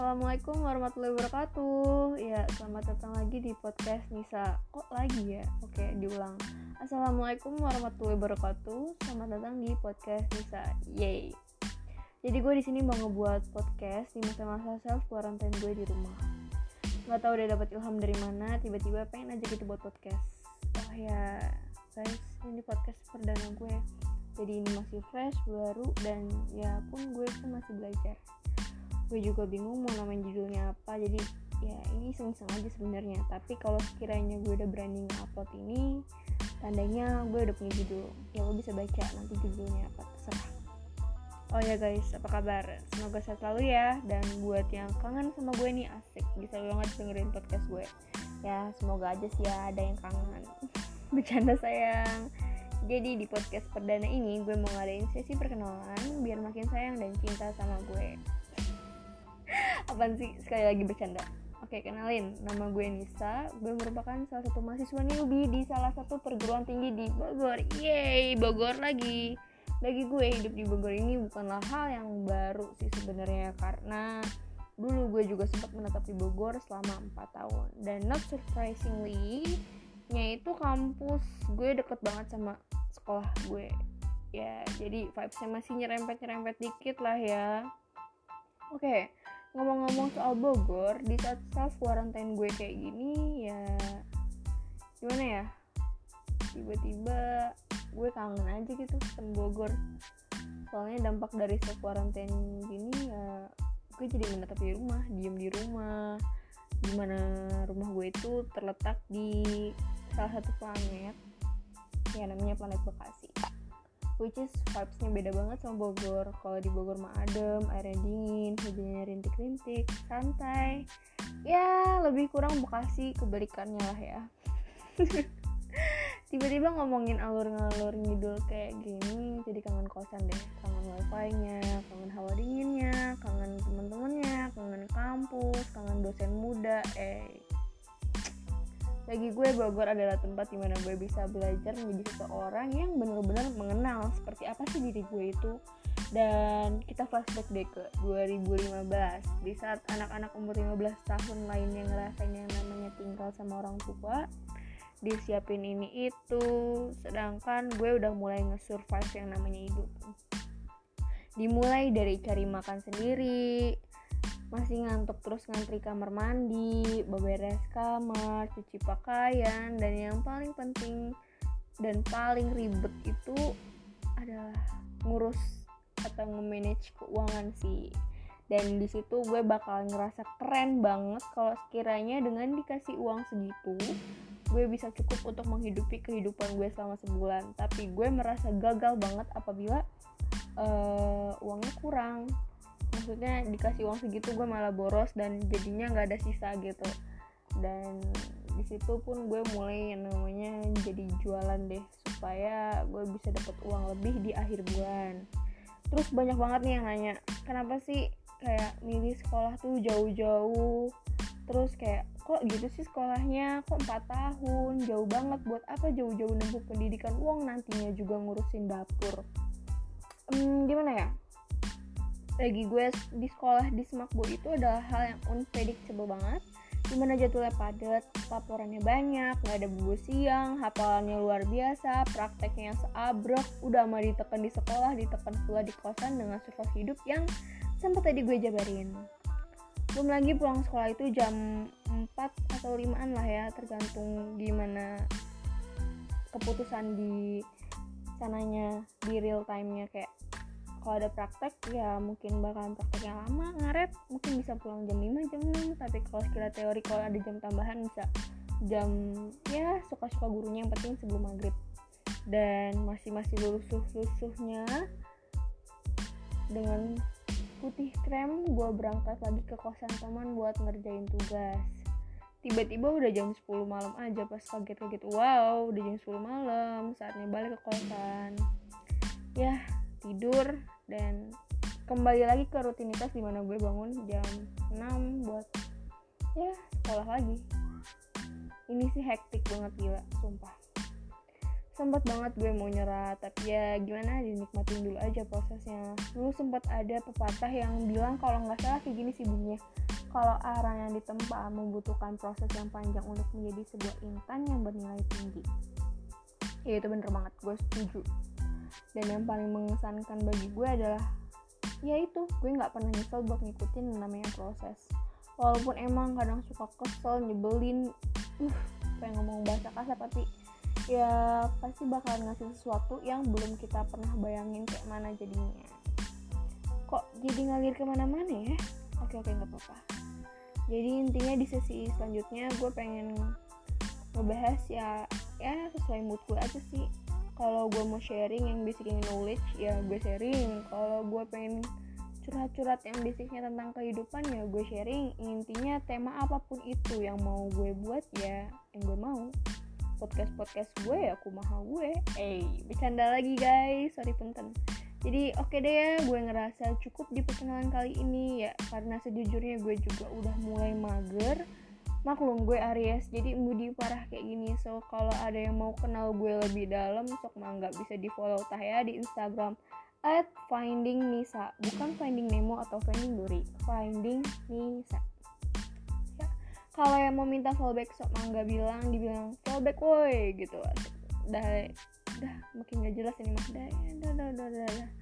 Assalamualaikum warahmatullahi wabarakatuh. Ya, selamat datang lagi di podcast Nisa. Kok lagi ya? Oke, diulang. Assalamualaikum warahmatullahi wabarakatuh. Selamat datang di podcast Nisa. Yay Jadi gue di sini mau ngebuat podcast di masa-masa self quarantine gue di rumah. Gak tau udah dapat ilham dari mana Tiba-tiba pengen aja gitu buat podcast. Oh ya, guys, ini podcast perdana gue. Jadi ini masih fresh baru dan ya pun gue pun masih belajar gue juga bingung mau namain judulnya apa. Jadi ya ini iseng-iseng aja sebenarnya. Tapi kalau sekiranya gue udah berani upload ini tandanya gue udah punya judul. Ya lo bisa baca nanti judulnya apa terserah. Oh ya guys apa kabar? Semoga sehat selalu ya. Dan buat yang kangen sama gue nih asik. Bisa banget dengerin podcast gue ya semoga aja sih ya ada yang kangen. Bercanda sayang. Jadi di podcast perdana ini gue mau ngadain sesi perkenalan biar makin sayang dan cinta sama gue. Apaan sih sekali lagi bercanda? Oke, kenalin. Nama gue Nisa. Gue merupakan salah satu mahasiswa newbie di salah satu perguruan tinggi di Bogor. Yeay, Bogor lagi. Bagi gue hidup di Bogor ini bukanlah hal yang baru sih sebenarnya karena dulu gue juga sempat menetap di Bogor selama 4 tahun dan not surprisingly nya itu kampus gue deket banget sama sekolah gue ya jadi vibesnya masih nyerempet nyerempet dikit lah ya oke ngomong-ngomong soal Bogor di saat self quarantine gue kayak gini ya gimana ya? Tiba-tiba gue kangen aja gitu sama Bogor. Soalnya dampak dari self quarantine gini ya gue jadi menetap di rumah diem di rumah. Di mana rumah gue itu terletak di salah satu planet ya namanya planet Bekasi which is vibesnya beda banget sama Bogor. Kalau di Bogor mah adem airnya dingin hujannya rintik-rintik santai. Ya lebih kurang Bekasi kebalikannya lah ya. Tiba-tiba ngomongin alur-ngalur ngidul kayak gini jadi kangen kosan deh. Kangen wifi nya kangen hawa dinginnya kangen temen-temennya kangen kampus kangen dosen muda eh bagi gue Bogor adalah tempat di mana gue bisa belajar menjadi seseorang yang benar-benar mengenal seperti apa sih diri gue itu. Dan kita flashback deh ke 2015 di saat anak-anak umur 15 tahun lainnya ngerasain yang namanya tinggal sama orang tua disiapin ini itu sedangkan gue udah mulai nge-survive yang namanya hidup. Dimulai dari cari makan sendiri masih ngantuk terus ngantri kamar mandi, beberes kamar, cuci pakaian, dan yang paling penting dan paling ribet itu adalah ngurus atau nge-manage keuangan sih. Dan di situ gue bakal ngerasa keren banget kalau sekiranya dengan dikasih uang segitu, gue bisa cukup untuk menghidupi kehidupan gue selama sebulan. Tapi gue merasa gagal banget apabila uh, uangnya kurang maksudnya dikasih uang segitu gue malah boros dan jadinya nggak ada sisa gitu. Dan di situ pun gue mulai yang namanya jadi jualan deh supaya gue bisa dapat uang lebih di akhir bulan. Terus banyak banget nih yang nanya kenapa sih kayak milih sekolah tuh jauh-jauh? Terus kayak kok gitu sih sekolahnya? Kok 4 tahun? Jauh banget. Buat apa jauh-jauh nempuh pendidikan uang nantinya juga ngurusin dapur? Hmm, gimana ya bagi gue di sekolah di Semakbo itu adalah hal yang unpredictable banget di mana jadwalnya padat, laporannya banyak, nggak ada buku siang, hafalannya luar biasa, prakteknya yang seabrek, udah mah ditekan di sekolah, ditekan pula di kosan dengan survive hidup yang sempat tadi gue jabarin. Belum lagi pulang sekolah itu jam 4 atau 5an lah ya, tergantung gimana keputusan di sananya, di real time-nya kayak kalau ada praktek ya mungkin bakalan praktek yang lama ngaret mungkin bisa pulang jam 5 jam 6 tapi kalau sekira teori kalau ada jam tambahan bisa jam ya suka-suka gurunya yang penting sebelum maghrib. Dan masih masih lulus lulusuhnya dengan putih krem gue berangkat lagi ke kosan teman buat ngerjain tugas. Tiba-tiba udah jam 10 malam aja pas kaget-kaget wow udah jam 10 malam saatnya balik ke kosan. Ya tidur dan kembali lagi ke rutinitas di mana gue bangun jam 6 buat ya sekolah lagi. Ini sih hektik banget gila sumpah. Sempat banget gue mau nyerah tapi ya gimana dinikmatin dulu aja prosesnya. Dulu sempat ada pepatah yang bilang kalau nggak salah kayak gini sih bunyinya kalau arah yang ditempa membutuhkan proses yang panjang untuk menjadi sebuah intan yang bernilai tinggi. Ya itu bener banget gue setuju dan yang paling mengesankan bagi gue adalah ya itu gue nggak pernah nyesel buat ngikutin namanya proses. Walaupun emang kadang suka kesel nyebelin uh pengen ngomong bahasa kasar tapi ya pasti bakal ngasih sesuatu yang belum kita pernah bayangin kayak mana jadinya. Kok jadi ngalir ke mana-mana ya? Oke oke nggak apa-apa. Jadi intinya di sesi selanjutnya gue pengen ngebahas ya ya sesuai mood gue aja sih kalau gue mau sharing yang basicnya knowledge ya gue sharing. Kalau gue pengen curhat-curhat yang basicnya tentang kehidupan ya gue sharing. Intinya tema apa pun itu yang mau gue buat ya yang gue mau. Podcast podcast gue ya kumaha gue. Eh bercanda lagi guys. Sorry punten. Jadi oke okay deh ya gue ngerasa cukup di perkenalan kali ini ya. Karena sejujurnya gue juga udah mulai mager maklum gue Aries. Jadi moody parah kayak gini. So kalau ada yang mau kenal gue lebih dalam sok mangga bisa di follow tah ya di Instagram. At finding Nisa. Bukan finding Nemo atau finding Duri. Finding Nisa. Ya. Kalau yang mau minta fallback sok mangga bilang. Dibilang fallback woi gitu. Dah dah. Makin gak jelas ini mah. Dah dah dah dah, dah, dah.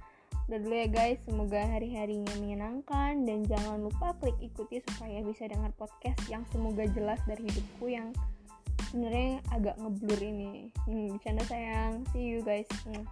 Udah dulu ya guys, semoga hari-harinya menyenangkan dan jangan lupa klik ikuti supaya bisa dengar podcast yang semoga jelas dari hidupku yang sebenarnya agak ngeblur ini. Hmm, bercanda sayang. See you guys. Hmm.